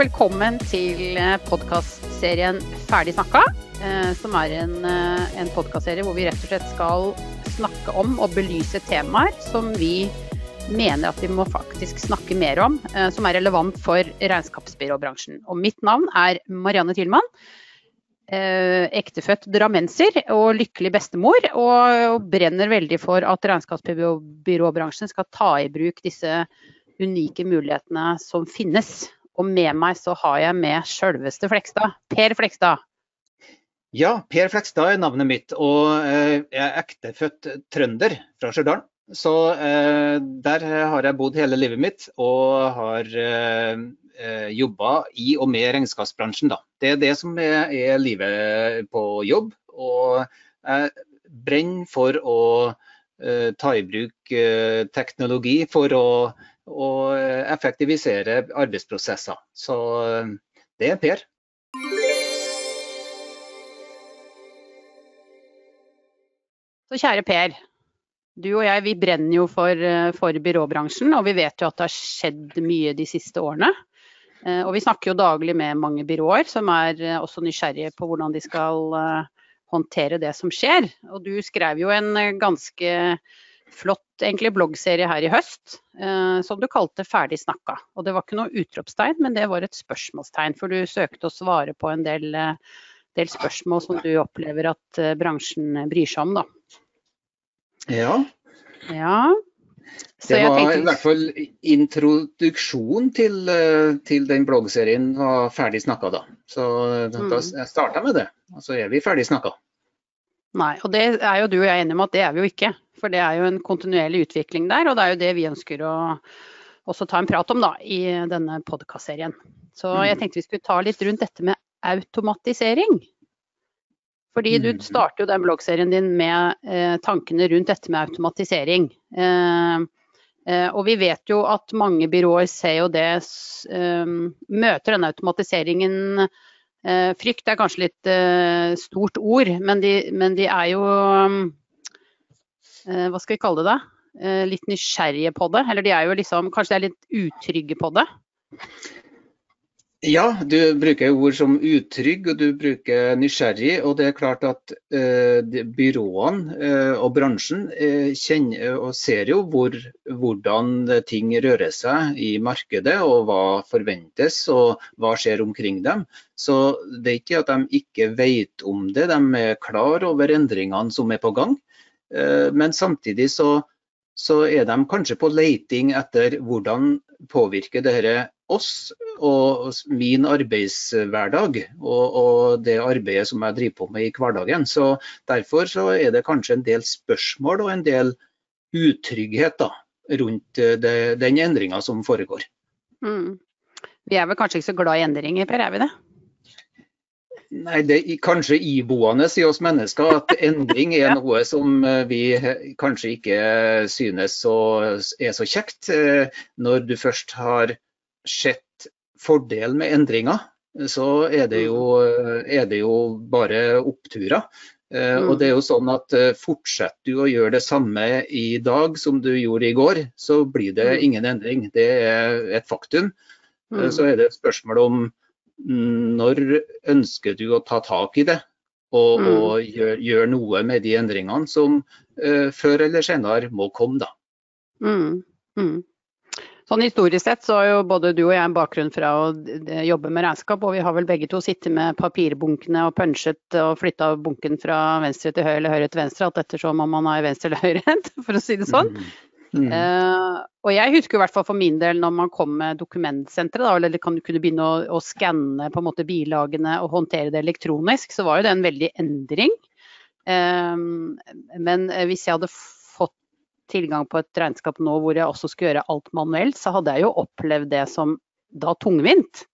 velkommen til podkastserien Ferdig snakka. eh, Som er en, eh, en podkastserie hvor vi rett og slett skal snakke om og belyse temaer som vi mener at vi må faktisk snakke mer om, eh, som er relevant for regnskapsbyråbransjen. Og mitt navn er Marianne Tylman. eh, Ektefødt drammenser og lykkelig bestemor, og brenner veldig for at regnskapsbyråbransjen skal ta i bruk disse unike mulighetene som finnes. Og med meg så har jeg med sjølveste Flekstad. Per Flekstad. Ja, Per Flekstad er navnet mitt, og eh, jeg er ektefødt trønder fra Stjørdal. Så eh, der har jeg bodd hele livet mitt, og har eh, eh, jobba i og med regnskapsbransjen. Da. Det er det som er, er livet på jobb. Og jeg brenner for å ta i bruk eh, teknologi for å, å effektivisere arbeidsprosesser. Så eh, det er Per. Så kjære Per. Du og jeg vi brenner jo for, eh, for byråbransjen, og vi vet jo at det har skjedd mye de siste årene. Eh, Og vi snakker jo daglig med mange byråer som er eh, også nysgjerrige på hvordan de skal eh, håndtere det som skjer. Og du skrev jo en eh, ganske flott egentlig bloggserie her i høst eh, som du kalte 'Ferdig snakka'. Og det var ikke noe utropstegn, men det var et spørsmålstegn. For du søkte å svare på en del, eh, del spørsmål som du opplever at eh, bransjen bryr seg om, da. Ja, Ja. Så det jeg var i hvert fall introduksjonen til, eh, til den bloggserien var ferdig snakka da. Så da Mm. jeg starta med det. Og så er vi ferdig snakka. Nei, og det er jo du og jeg enige om at det er vi jo ikke. For det er jo en kontinuerlig utvikling der, og det er jo det vi ønsker å også ta en prat om da, i denne podkastserien. Så jeg Mm. tenkte vi skulle ta litt rundt dette med automatisering. Fordi du Mm. starter jo den bloggserien din med eh, tankene rundt dette med automatisering. Eh, eh, og vi vet jo at mange byråer ser jo det eh, Møter denne automatiseringen eh, Frykt er kanskje litt eh, stort ord, men de, men de er jo eh, Hva skal vi kalle det? Eh, litt nysgjerrige på det. Eller de er jo liksom Kanskje de er litt utrygge på det. Ja, du bruker ord som utrygg og du bruker nysgjerrig. Og det er klart at eh, byråene eh, og bransjen eh, kjenner og ser jo hvor, hvordan ting rører seg i markedet, og hva forventes og hva skjer omkring dem. Så det er ikke at de ikke vet om det, de er klar over endringene som er på gang. Eh, men samtidig så, så er de kanskje på leiting etter hvordan påvirker dette oss og min arbeidshverdag og, og det arbeidet som jeg driver på med i hverdagen. Så Derfor så er det kanskje en del spørsmål og en del utrygghet da, rundt eh, det, den endringa som foregår. Mm. Vi er vel kanskje ikke så glad i endringer, Per, er vi det? Nei, Det er kanskje iboende i oss mennesker at endring er noe som eh, vi kanskje ikke synes så, er så kjekt. Eh, Når du først har sett fordelen med endringer, så er det jo, er det jo bare oppturer. Mm. Og det er jo sånn at eh, Fortsetter du å gjøre det samme i dag som du gjorde i går, så blir det Mm. ingen endring. Det er et faktum. Eh, Mm. Så er det et spørsmål om mm, når ønsker du å ta tak i det og, Mm. og gjøre gjør noe med de endringene som uh, før eller senere må komme. da. Sånn Historisk sett så har jo både du og jeg en bakgrunn fra å d- jobbe med regnskap, og vi har vel begge to sittet med papirbunkene og punchet og flytta bunken fra venstre til høyre eller høyre til venstre, alt ettersom om man er venstre eller høyrehendt, for å si det sånn. Mm. Uh, og jeg husker i hvert fall for min del når man kom med dokumentsenteret, da, eller kan du kunne begynne å, å skanne på en måte bilagene og håndtere det elektronisk, så var jo det en veldig endring. Uh, men eh, hvis jeg hadde tilgang på et regnskap nå hvor jeg også skulle gjøre alt manuelt, så hadde jeg jo opplevd det som da tungvint.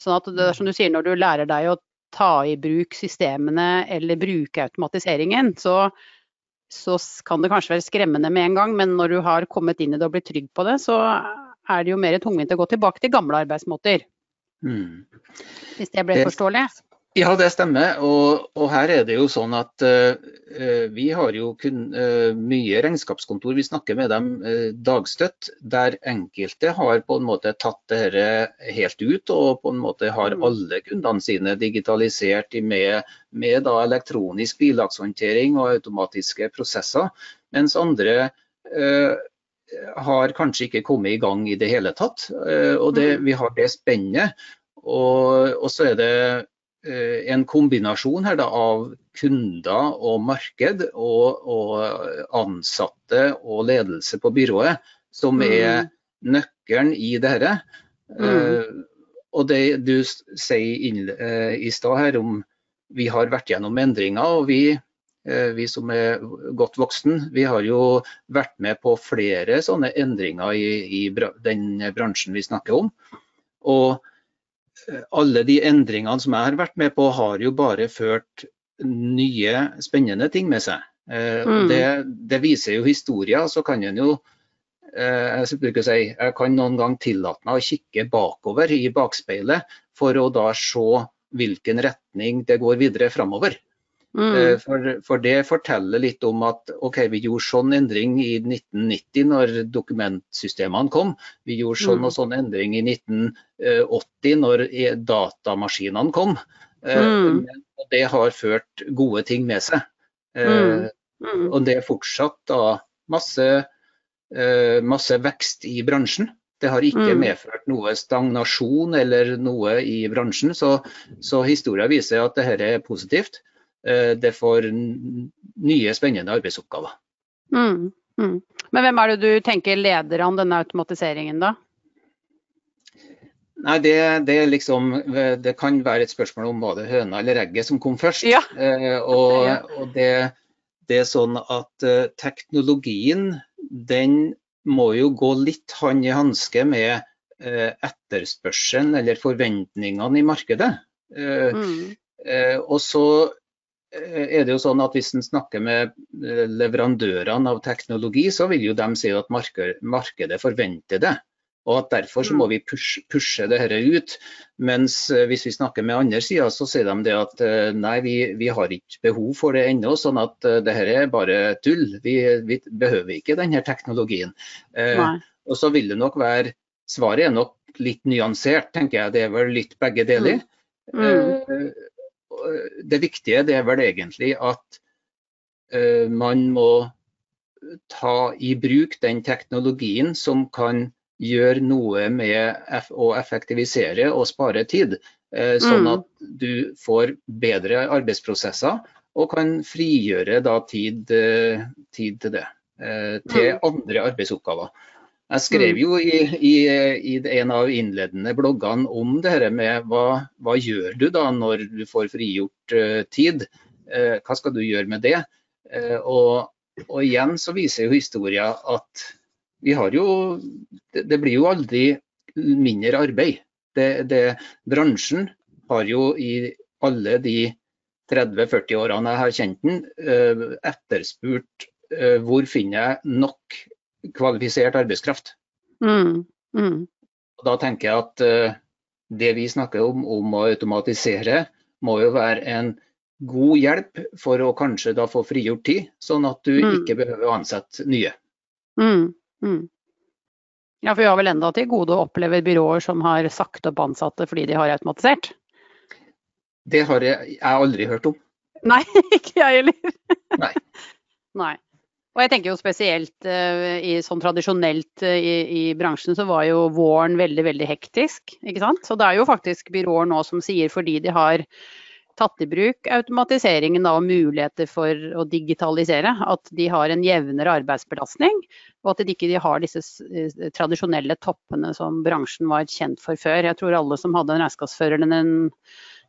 Sånn at det er som du sier, når du lærer deg å ta i bruk systemene eller bruke automatiseringen, så så kan det kanskje være skremmende med en gang, men når du har kommet inn i det og blitt trygg på det, så er det jo mer tungvint å gå tilbake til gamle arbeidsmåter. Mm. Hvis det ble Det- forståelig. Ja, det stemmer. Og, og, her er det jo sånn at uh, vi har jo kun, uh, mye regnskapskontor. Vi snakker med dem uh, dagstøtt, der enkelte har på en måte tatt dette helt ut og på en måte har mm. alle kundene sine digitalisert med, med da, elektronisk bilagshåndtering og automatiske prosesser. Mens andre har kanskje ikke kommet i gang i det hele tatt. og det, mm. Vi har det spennet. Og, og så er det en kombinasjon her da, av kunder og marked og, og, ansatte og ledelse på byrået som mm. er nøkkelen i dette. Mm. Uh, og det du sier inn, uh, i stad her om vi har vært gjennom endringer, og vi, uh, vi, som er godt voksen, vi har jo vært med på flere sånne endringer i, i den bransjen vi snakker om. Og alle de endringene som jeg har vært med på, har jo bare ført nye, spennende ting med seg. Eh, mm. Det, det, viser jo historien. Så kan en jo eh, jeg, si, jeg kan noen gang tillate meg å kikke bakover i bakspeilet for å da se hvilken retning det går videre framover. Mm. Eh, for, for, det forteller litt om at OK, vi gjorde sånn endring i 1990 når dokumentsystemene kom. Vi gjorde sånn mm. og sånn endring i 1980 når datamaskinene kom. Eh, mm. Og det har ført gode ting med seg. Eh, mm. Mm. Og det er fortsatt da masse, masse vekst i bransjen. Det har ikke mm. medført noe stagnasjon eller noe i bransjen. Så, så historien viser at dette er positivt. Eh, det får nye, spennende arbeidsoppgaver. Mm, mm. Men hvem er det du tenker leder an denne automatiseringen, da? Nei, det, det, liksom, det, kan være et spørsmål om var det høna eller egget som kom først. Ja. Eh, og, og det, det, er sånn at eh, teknologien den må jo gå litt hånd i hanske med eh, etterspørselen eller forventningene i markedet. Uh, mm. og så Eh, er det jo sånn at Hvis en snakker med eh, leverandørene av teknologi, så vil jo de si at markedet forventer det. Og at Derfor så må mm. vi pushe, pushe dette ut. Mens eh, hvis vi snakker med andre sider, så sier de det at nei, vi, vi har ikke behov for det ennå. Sånn at dette er bare tull. Vi, vi behøver ikke denne teknologien. Eh, og så vil det nok være Svaret er nok litt nyansert, tenker jeg. Det er vel litt begge deler. Mm. Mm det viktige det er vel egentlig at uh, man må ta i bruk den teknologien som kan gjøre noe med å effektivisere og spare tid. Uh, sånn mm. at du får bedre arbeidsprosesser og kan frigjøre da tid, tid til det. Til mm. andre arbeidsoppgaver. Jeg skrev mm. jo i, i, i, en av innledende bloggene om det her med hva, hva gjør du da når du får frigjort uh, tid? Uh, hva skal du gjøre med det? Uh, og, og, igjen så viser jo historien at vi har jo Det, det blir jo aldri mindre arbeid. Det, det, bransjen har jo i alle de 30-40 årene jeg har kjent den, etterspurt hvor finner jeg nok kvalifisert arbeidskraft. Mm. Mm. Da tenker jeg at uh, det vi snakker om, om å automatisere, må jo være en god hjelp for å kanskje da få frigjort tid, sånn at du mm. ikke behøver å ansette nye. Mm. Mm. Ja, for vi har vel enda til gode å oppleve byråer som har sagt opp ansatte fordi de har automatisert? Det har jeg, jeg aldri hørt om. Nei, ikke jeg heller. Nei. Nei. Og jeg tenker jo spesielt uh, i sånn tradisjonelt uh, i, i, bransjen så var jo våren veldig, veldig hektisk. ikke sant? Så det er jo faktisk byråer nå som sier fordi de har tatt i bruk automatiseringen og muligheter for å digitalisere, at de har en jevnere arbeidsbelastning. Og at de ikke har disse uh, tradisjonelle toppene som bransjen var kjent for før. Jeg tror alle som hadde en regnskapsfører en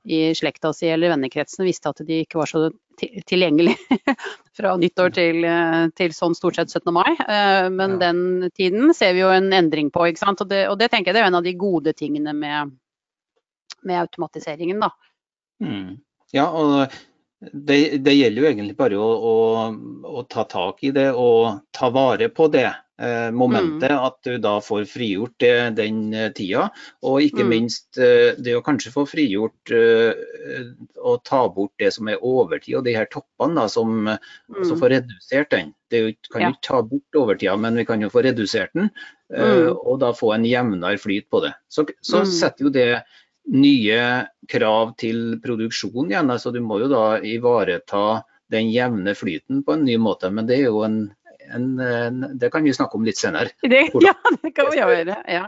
i slekta si eller vennekretsen visste at de ikke var så tilgjengelige fra nyttår til, eh, til, sånn stort sett 17. mai. Eh, men ja. den tiden ser vi jo en endring på. ikke sant? Og det, og det tenker jeg er en av de gode tingene med, med automatiseringen. da. Mm. Ja, og det, det, gjelder jo egentlig bare å, å, å, ta tak i det og ta vare på det. Eh, momentet. Mm. At du da får frigjort det, den eh, tida. Og ikke mm. minst eh, det å kanskje få frigjort og ta bort det som er overtid, og de her toppene, da, som mm. får redusert den. Det kan jo ikke ta bort overtida, men vi kan jo få redusert den. Mm. Og da få en jevnere flyt på det. Så, så setter jo det nye krav til produksjon igjen. altså Du må jo da ivareta den jevne flyten på en ny måte. Men det er jo en en, en, det kan vi snakke om litt senere. Det, ja, det kan vi gjøre. Ja.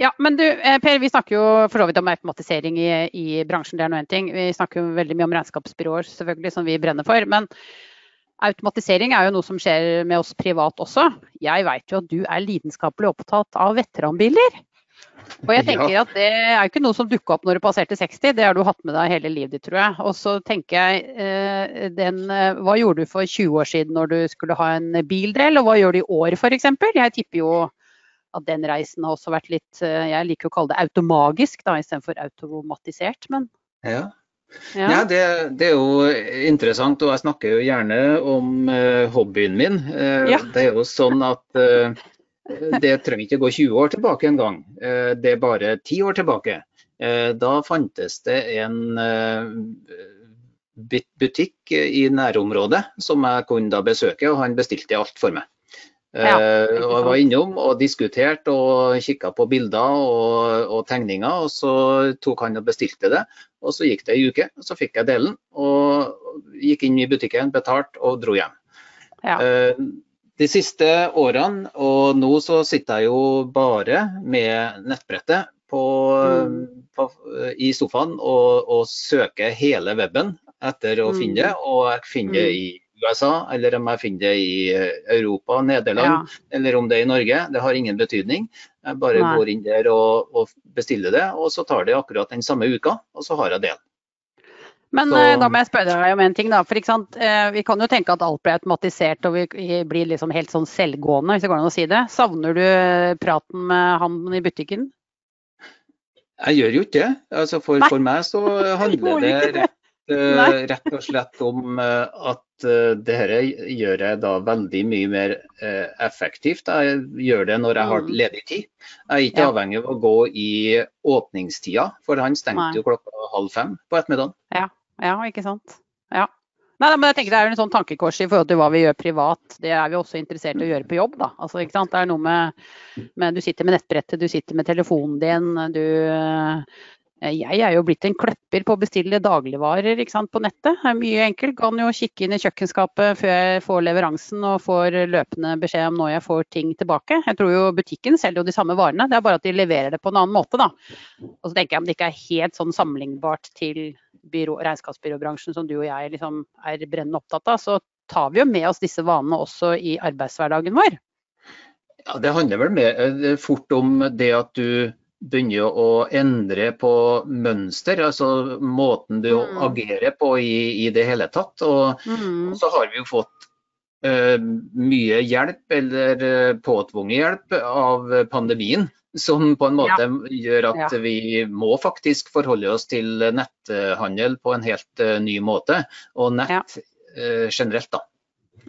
Ja, men du, eh, Per, Vi snakker jo for så vidt om automatisering i, i bransjen. det er noe en ting. Vi snakker jo veldig mye om regnskapsbyråer, selvfølgelig, som vi brenner for. Men automatisering er jo noe som skjer med oss privat også. Jeg vet jo at du er lidenskapelig opptatt av veteranbiler. Og jeg tenker at Det er ikke noe som dukka opp når du passerte 60, det har du hatt med deg hele livet ditt, tror jeg. Og så tenker jeg, eh, den, eh, Hva gjorde du for 20 år siden når du skulle ha en bildrell, og hva gjør du i år f.eks.? Jeg tipper jo at den reisen har også vært litt eh, Jeg liker å kalle det automagisk da, istedenfor automatisert, men ja. Ja. ja det, det, er jo interessant, og jeg snakker jo gjerne om hobbyen min. Ja. Det er jo sånn at det trenger ikke gå 20 år tilbake en gang. Eh, det er bare 10 år tilbake. Eh, da fantes det en eh, butikk i nærområdet som jeg kunne da besøke, og han bestilte alt for meg. Ja, og jeg var innom og diskuterte og kikka på bilder og, og, tegninger. og Så tok han og bestilte det. og Så gikk det ei uke, og så fikk jeg delen. og Gikk inn i butikken, betalte og dro hjem. Ja de siste årene, og nå så sitter jeg jo bare med nettbrettet på, mm. på, i sofaen og, og, søker hele weben etter å mm. finne det. Og jeg finner det mm. i USA, eller om jeg finner det i eh, Europa, Nederland, ja. eller om det er i Norge. Det har ingen betydning. Jeg bare Nei. går inn der og, og, bestiller det, og så tar det akkurat den samme uka, og så har jeg delen. Men så... Eh, da må jeg spørre deg om en ting. da, for eh, Vi kan jo tenke at alt blir automatisert og vi blir liksom helt sånn selvgående, hvis det går an å si det. Savner du eh, praten med han i butikken? Jeg gjør jo ikke det. Altså for, for, meg så handler det rett, rett, og slett om at det dette gjør jeg da veldig mye mer effektivt. Jeg gjør det når jeg har mm. ledig tid. Jeg er ikke ja. avhengig av å gå i åpningstida, for han stengte jo klokka halv fem på ettermiddagen. Ja. Ja, ikke sant. Ja. Nei, men jeg tenker Det er en sånn tankekors i forhold til hva vi gjør privat. Det er vi også interessert i å gjøre på jobb. da. Altså, ikke sant? Det er noe med, med Du sitter med nettbrettet, du sitter med telefonen din. du jeg er jo blitt en kløpper på å bestille dagligvarer sant, på nettet. Det er mye enkelt. Kan jo kikke inn i kjøkkenskapet før jeg får leveransen og får løpende beskjed om når jeg får ting tilbake. Jeg tror jo butikken selger jo de samme varene, det er bare at de leverer det på en annen måte. da. Og så tenker jeg om det ikke er helt sånn sammenlignbart til byrå, regnskapsbyråbransjen som du og jeg liksom er brennende opptatt av, så tar vi jo med oss disse vanene også i arbeidshverdagen vår. Ja, Det handler vel mer eh, fort om det at du begynner å endre på mønster, altså måten du mm. agerer på i, i, det hele tatt. Og, mm. så har vi jo fått uh, mye hjelp, eller uh, påtvunget hjelp, av pandemien. Som på en måte ja. gjør at ja. vi må faktisk forholde oss til netthandel på en helt uh, ny måte. Og nett generelt, da.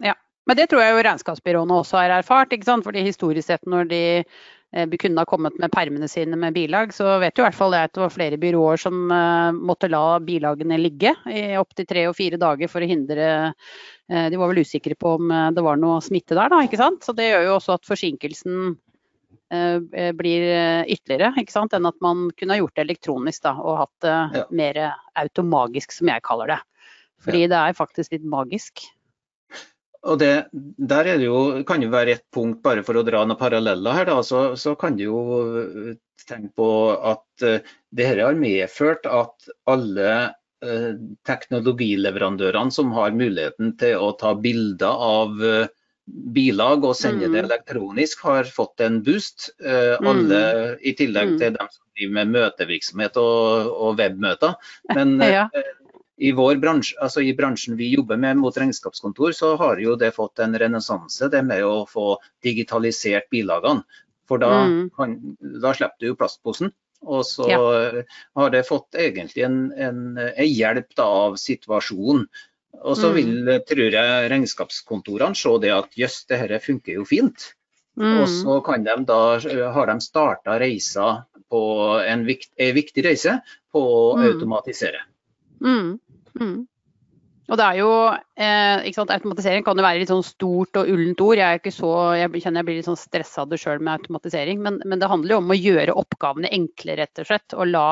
Ja. Men det tror jeg jo regnskapsbyråene også har erfart. ikke sant? Fordi historisk sett når de Eh, kunne ha kommet med permene sine med bilag, så vet jo i hvert fall jeg at det var flere byråer som eh, måtte la bilagene ligge i opptil tre og fire dager for å hindre eh, De var vel usikre på om det var noe smitte der, da, ikke sant. Så det gjør jo også at forsinkelsen blir ytterligere, ikke sant, enn at man kunne ha gjort det elektronisk da, og hatt det ja. mer automagisk, som jeg kaller det. Fordi ja. det er faktisk litt magisk. Og det, der det jo, kan det være et punkt, bare for å dra noen paralleller her, da, så, så kan du jo eh, tenke på at uh, det her har medført at alle uh, teknologileverandørene som har muligheten til å ta bilder av uh, bilag og sende mm. det elektronisk, har fått en boost. Mm. Alle, I tillegg mm. til dem som driver med møtevirksomhet og, og webmøter. Men ja i vår bransje, altså i bransjen vi jobber med mot regnskapskontor, så har jo det fått en renessanse, det med å få digitalisert bilagene. For da, mm. kan, da slipper du jo plastposen. Og så ja. har det fått egentlig en, en, en hjelp da, av situasjonen. Og så vil, tror jeg, regnskapskontorene se det at jøss, det dette funker jo fint. Mm. Og så kan de da, har de starta reisa på en, vikt, en viktig reise på å Mm. automatisere. Mm. Mm. Og det er jo, eh, sant, Automatisering kan jo være litt sånn stort og ullent ord. Jeg, så, jeg kjenner jeg blir litt sånn stressa av det sjøl med automatisering. Men, men det handler jo om å gjøre oppgavene enkle, rett og slett. Og la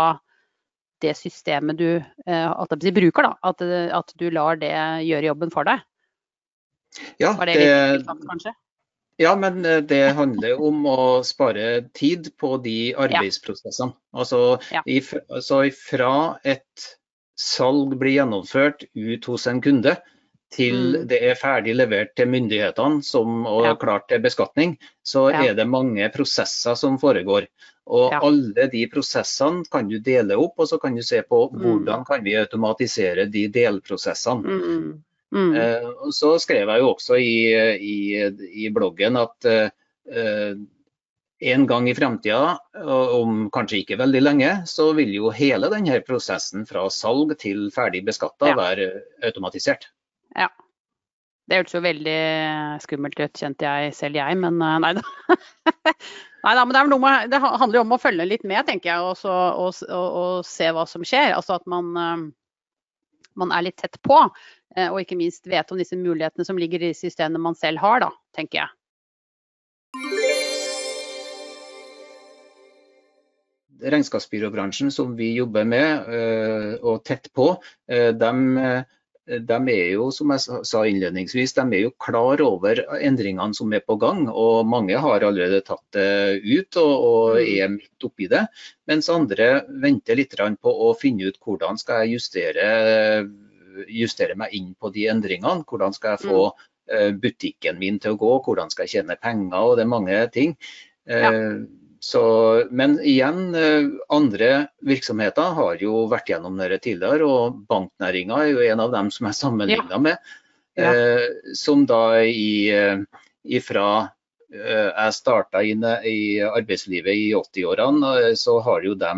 det systemet du eh, jeg bruker, da, at, at du lar det gjøre jobben for deg. Ja, Var det litt kanskje? Ja, men eh, det handler om å spare tid på de arbeidsprosessene. Altså, Ja. ifra, altså fra et salg blir gjennomført ut hos en kunde, til Mm. det er ferdig levert til myndighetene som, og Ja. klart til beskatning, så Ja. er det mange prosesser som foregår. Og Ja. alle de prosessene kan du dele opp, og så kan du se på Mm. hvordan kan vi automatisere de delprosessene. Mm. Mm. Eh, så skrev jeg jo også i, i, i bloggen at eh, eh, en gang i fremtida, om kanskje ikke veldig lenge, så vil jo hele denne prosessen fra salg til ferdig beskatta Ja. være automatisert. Ja. Det hørtes jo veldig skummelt ut, kjente jeg selv jeg, men eh, nei da. nei da, men det, er med, det handler jo om å følge litt med, tenker jeg, og, så, og, og, og se hva som skjer. Altså at man, eh, man er litt tett på, eh, og ikke minst vet om disse mulighetene som ligger i systemene man selv har, da, tenker jeg. Regnskapsbyråbransjen som vi jobber med eh, og tett på, eh, de, de er jo, som jeg sa- innledningsvis, de er jo klar over endringene som er på gang. Og mange har allerede tatt det ut og, og Mm. er midt oppi det. Mens andre venter litt på å finne ut hvordan skal jeg justere, justere meg inn på de endringene. Hvordan skal jeg få eh, butikken min til å gå, hvordan skal jeg tjene penger, og det er mange ting. Eh, Så, men igjen, eh, andre virksomheter har jo vært gjennom dette tidligere, og banknæringa er jo en av dem som er sammenligna med. Ja. Eh, som da i, eh, ifra eh, jeg starta i, arbeidslivet i 80-årene, eh, så har jo de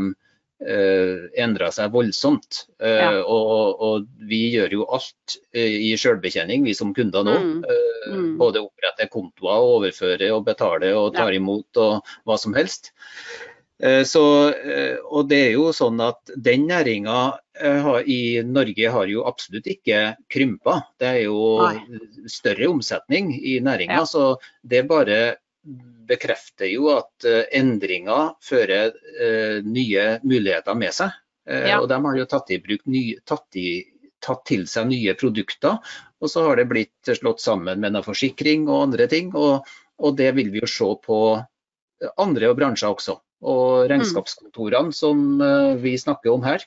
eh, endra seg voldsomt. Eh, Ja. og, og vi gjør jo alt eh, i sjølbetjening, vi som kunder nå. Mm. Eh, Mm. Både opprette kontoer, og overføre og betale og tar imot og hva som helst. Så, og det er jo sånn at Den næringa i Norge har jo absolutt ikke krympa. Det er jo Nei. større omsetning i næringa. Ja. Så det bare bekrefter jo at eh, endringer fører eh, nye muligheter med seg. Eh, Ja. Og de har jo tatt i bruk ny, tatt, i, tatt til seg nye produkter. Og så har det blitt slått sammen med noe forsikring og andre ting. Og, og det vil vi jo se på andre bransjer også. Og regnskapskontorene som vi snakker om her,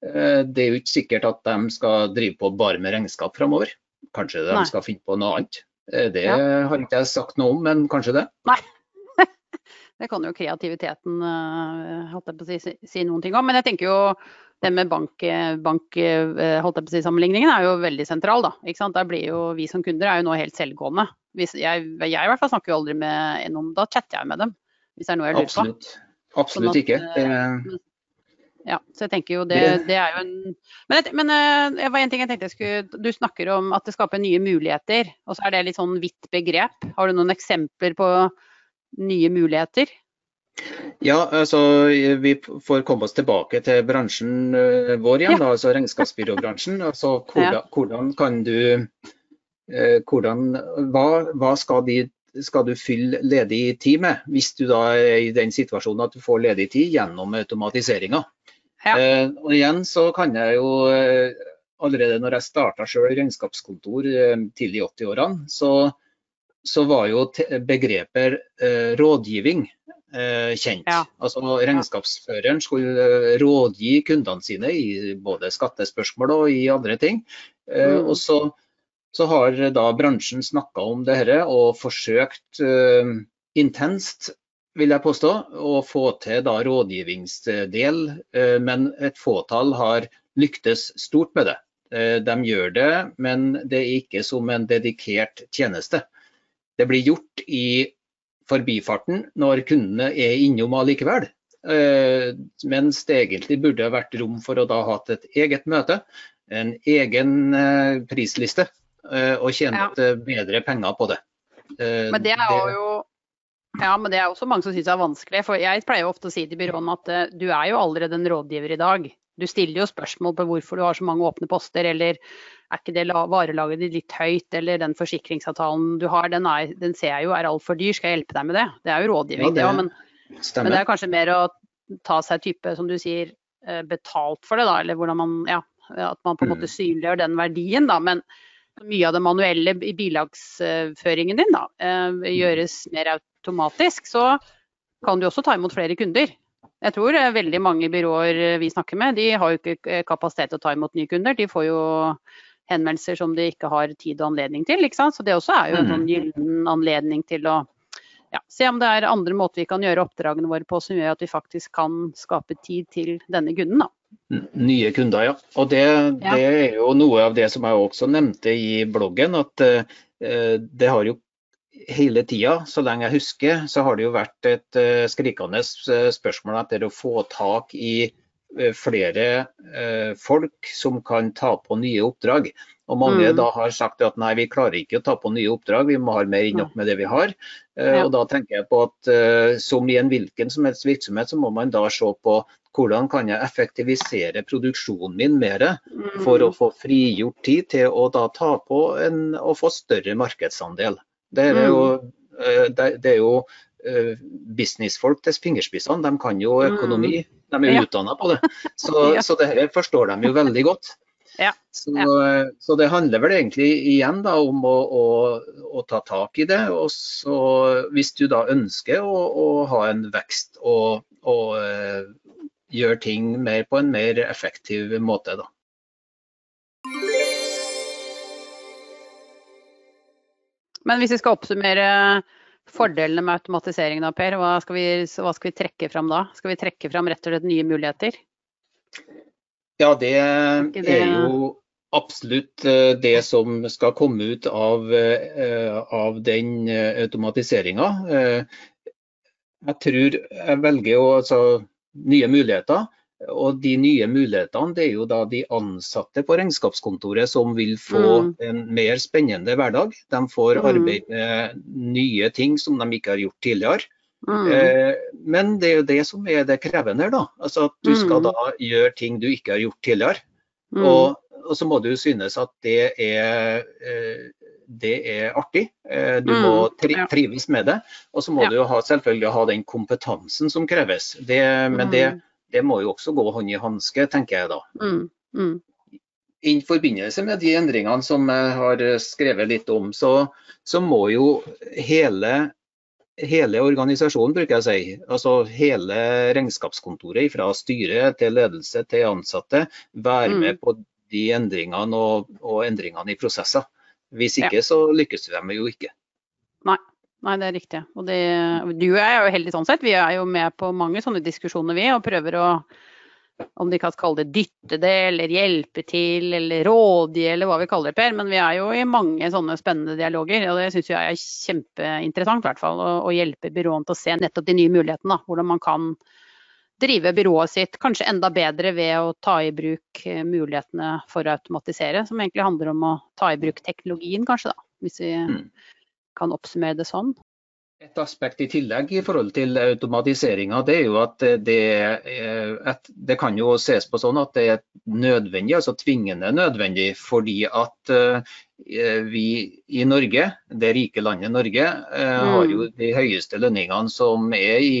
det er jo ikke sikkert at de skal drive på bare med regnskap framover. Kanskje de Nei. skal finne på noe annet. Eh, Det Ja. har ikke jeg sagt noe om, men kanskje det. Nei. Det kan jo kreativiteten eh, si, si- noen ting om. Men jeg tenker jo det med bank, bank eh, si, er jo veldig sentral. da? Der blir jo Vi som kunder er jo nå helt selvgående. Hvis jeg, jeg i hvert fall snakker jo aldri med noen, da chatter jeg med dem. Hvis det er noe jeg lurer på. Absolutt. Absolutt Sånn at, ikke. Eh, Ja, så jeg tenker jo det, Det- er jo en Men, et- men eh, det var en ting jeg tenkte jeg skulle Du snakker om at det skaper nye muligheter, og så er det litt sånn vidt begrep. Har du noen eksempler på nye muligheter? Ja, altså Vi får komme oss tilbake til bransjen eh, vår igjen, Ja. da, altså regnskapsbyråbransjen. Altså, hvordan, hvordan kan du eh, hvordan, hva, hva skal, de, skal du fylle ledig tid med, hvis du da er i den situasjonen at du får ledig tid gjennom automatiseringa? Ja. Eh, og igjen så kan jeg jo eh, Allerede når jeg starta sjøl regnskapskontor eh, tidlig i 80-årene, så, så var jo begrepet eh, rådgivning eh, kjent. Ja. Altså Regnskapsføreren skulle eh, rådgi kundene sine i både skattespørsmål og i andre ting. Eh, Mm. Og så, så har da bransjen snakka om dette og forsøkt eh, intenst, vil jeg påstå, å få til da rådgivningsdel, eh, men et fåtall har lyktes stort med det. Eh, De gjør det, men det er ikke som en dedikert tjeneste. Det blir gjort i forbifarten når kundene er innom allikevel. Eh, Mens det egentlig burde vært rom for å da ha hatt et eget møte en egen prisliste og tjent ja. bedre penger på det. Men det er jo ja, men det er også mange som syns det er vanskelig. For jeg pleier ofte å si til byråene at uh, du er jo allerede en rådgiver i dag. Du stiller jo spørsmål på hvorfor du har så mange åpne poster, eller er ikke det varelaget ditt litt høyt, eller den forsikringsavtalen du har, den, er, den ser jeg jo er altfor dyr, skal jeg hjelpe deg med det? Det er jo rådgivning, ja, det òg, men, men, det er kanskje mer å ta seg type, som du sier, eh, betalt for det, da, eller hvordan man ja, at man på en måte mm. synliggjør den verdien, da. Men mye av det manuelle i bilagsføringen din da, eh, gjøres mer automatisk, så kan du også ta imot flere kunder. Jeg tror eh, veldig mange byråer eh, vi snakker med, de har jo ikke eh, kapasitet til å ta imot nye kunder. De får jo henvendelser som de ikke har tid og anledning til. Så det også er jo en sånn mm. gyllen anledning til å ja, se om det er andre måter vi kan gjøre oppdragene våre på som gjør at vi faktisk kan skape tid til denne kunden. da. Nye kunder, ja. Og det, det, er jo noe av det som jeg også nevnte i bloggen. At det har jo hele tida, så lenge jeg husker, så har det jo vært et uh, skrikende eh, spørsmål etter å få tak i uh, flere folk som kan ta på nye oppdrag. Og mange mm. da har sagt at nei, vi klarer ikke å ta på nye oppdrag, vi må ha mer enn nok med det vi har. Ja. Og da tenker jeg på at som i en hvilken som helst virksomhet, så må man da se på hvordan kan jeg effektivisere produksjonen min mer for å mm. få frigjort tid til å da ta på en, og få større markedsandel. Det er jo, mm. eh, det er jo eh, businessfolk til fingerspissene. De kan jo mm. økonomi, de er jo utdanna på det. Så, så det her forstår de jo veldig godt. Ja, så, så, det handler vel egentlig igjen da om å, å, å, ta tak i det. Og så hvis du da ønsker å, å ha en vekst og, og uh, gjøre ting mer på en mer effektiv måte, da. Men hvis vi skal oppsummere fordelene med automatisering da, Per, hva skal, vi, hva skal vi trekke fram da? Skal vi trekke fram rett og slett nye muligheter? Ja, det er jo absolutt eh, det som skal komme ut av, eh, av den eh, automatiseringa. Jeg tror jeg velger å, altså, nye muligheter. Og de nye mulighetene det er jo da de ansatte på regnskapskontoret som vil få mm. en mer spennende hverdag. De får mm. med nye ting som de ikke har gjort tidligere. Mm. Eh, men det er jo det som er det krevende her, da. Altså at du skal mm. da gjøre ting du ikke har gjort tidligere. Mm. Og, og, så må du synes at det er, eh, det er artig. Eh, du må mm. tri trives med det. Og så må ja. du ha, selvfølgelig ha den kompetansen som kreves. Det, men det det må jo også gå hånd i hanske, tenker jeg da. Mm, mm. I forbindelse med de endringene som jeg har skrevet litt om, så, så må jo hele, hele, organisasjonen, bruker jeg å si, altså hele regnskapskontoret fra styre til ledelse til ansatte, være mm. med på de endringene og, og endringene i prosesser. Hvis ikke, ja. så lykkes vi jo ikke. Nei. Nei, det er riktig. Og det, du og jeg er jo heldige sånn sett. Vi er jo med på mange sånne diskusjoner, vi, og prøver å om de kan kalle det dytte det, eller hjelpe til, eller rådgi, eller hva vi kaller det, Per. Men vi er jo i mange sånne spennende dialoger, og det syns jeg er kjempeinteressant. I hvert fall, å, å hjelpe byråene til å se nettopp de nye mulighetene. Hvordan man kan drive byrået sitt kanskje enda bedre ved å ta i bruk eh, mulighetene for å automatisere. Som egentlig handler om å ta i bruk teknologien, kanskje, da. Hvis vi mm kan oppsummere det sånn? Et aspekt i tillegg i forhold til automatiseringa, det er jo at det, et, det, kan jo ses på sånn at det er nødvendig, altså tvingende nødvendig, fordi at uh, vi i Norge, det rike landet Norge, mm. har jo de høyeste lønningene som er i,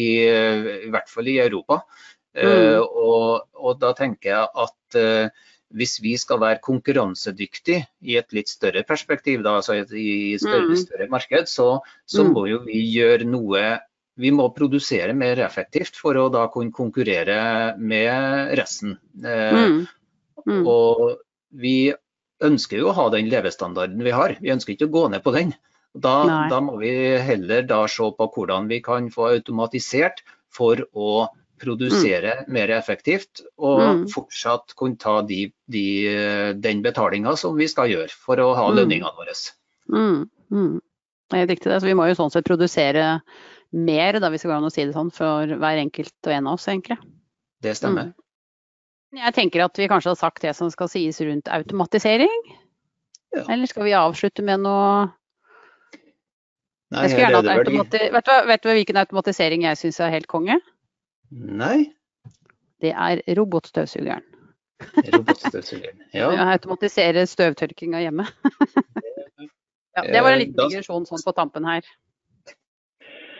i hvert fall i Europa. Uh, mm. og, og, da tenker jeg at hvis vi skal være konkurransedyktige i et litt større perspektiv, da, altså i større, mm. større marked, så, så, mm. må jo vi gjøre noe Vi må produsere mer effektivt for å da kunne konkurrere med resten. Eh, mm. Mm. Og vi ønsker jo å ha den levestandarden vi har. Vi ønsker ikke å gå ned på den. Da, da må vi heller da se på hvordan vi kan få automatisert for å produsere mm. mer effektivt og mm. fortsatt kunne ta de, de, den betalinga som vi skal gjøre for å ha mm. lønningene våre. Mm. mm. Det er riktig det. Så vi må jo sånn sett produsere mer, da, hvis det går an å si det sånn, for hver enkelt og en av oss, egentlig. Det stemmer. Mm. Jeg tenker at vi kanskje har sagt det som skal sies rundt automatisering. Ja. Eller skal vi avslutte med noe Nei, jeg gjerne hatt automati... vet, vet du hvilken automatisering jeg syns er helt konge? Nei. Det er robotstøvsugeren. Robotstøvsugeren, ja. Automatisere støvtørkinga hjemme. ja, det var en liten digresjon sånn på tampen her.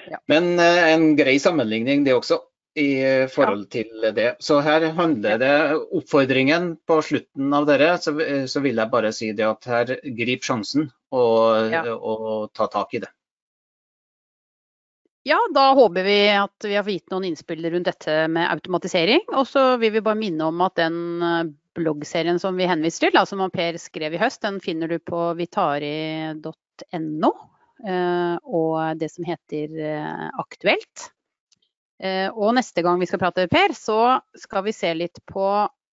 Ja. Men uh, en grei sammenligning det også, i forhold til det. Så her handler det oppfordringen på slutten av dere, så, så vil jeg bare si det at her grip sjansen og, ja. og ta tak i det. Ja, da håper vi at vi har gitt noen innspill rundt dette med automatisering. Og så vil vi bare minne om at den eh, bloggserien som vi henviser til, som Per skrev i høst, den finner du på vitari.no. Eh, og det som heter eh, Aktuelt. Og neste gang vi skal prate, Per, så skal vi se litt på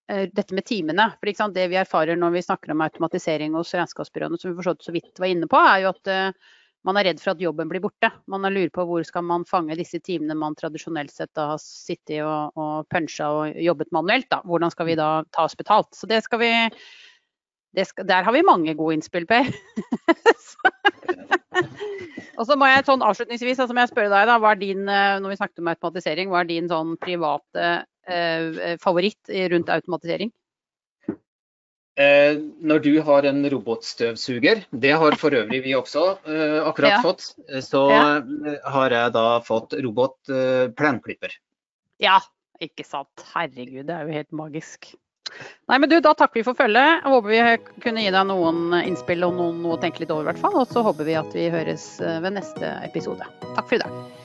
dette med timene. For Det vi erfarer når vi snakker om automatisering hos regnskapsbyråene, som vi så vidt var inne på, er jo at man er redd for at jobben blir borte. Man lurer på hvor skal man fange disse timene man tradisjonelt sett har sittet og, og punsja og jobbet manuelt. Da. Hvordan skal vi da ta oss betalt? Så det skal vi det skal, Der har vi mange gode innspill, Per. og så må jeg sånn avslutningsvis altså må jeg spørre deg, da, hva er din, eh, når vi snakket om automatisering, hva er din sånn private eh, favoritt rundt automatisering? Eh, når du har en robotstøvsuger, det har for øvrig vi også eh, akkurat ja. fått, eh, så ja. har jeg da fått robotplenklipper. ja, ikke sant. Herregud, det er jo helt magisk. Nei, men du, Da takker vi for følget. Håper vi kunne gi deg noen innspill og noen, noe å tenke litt over. hvert fall. Og så håper vi at vi høres ved neste episode. Takk for i dag.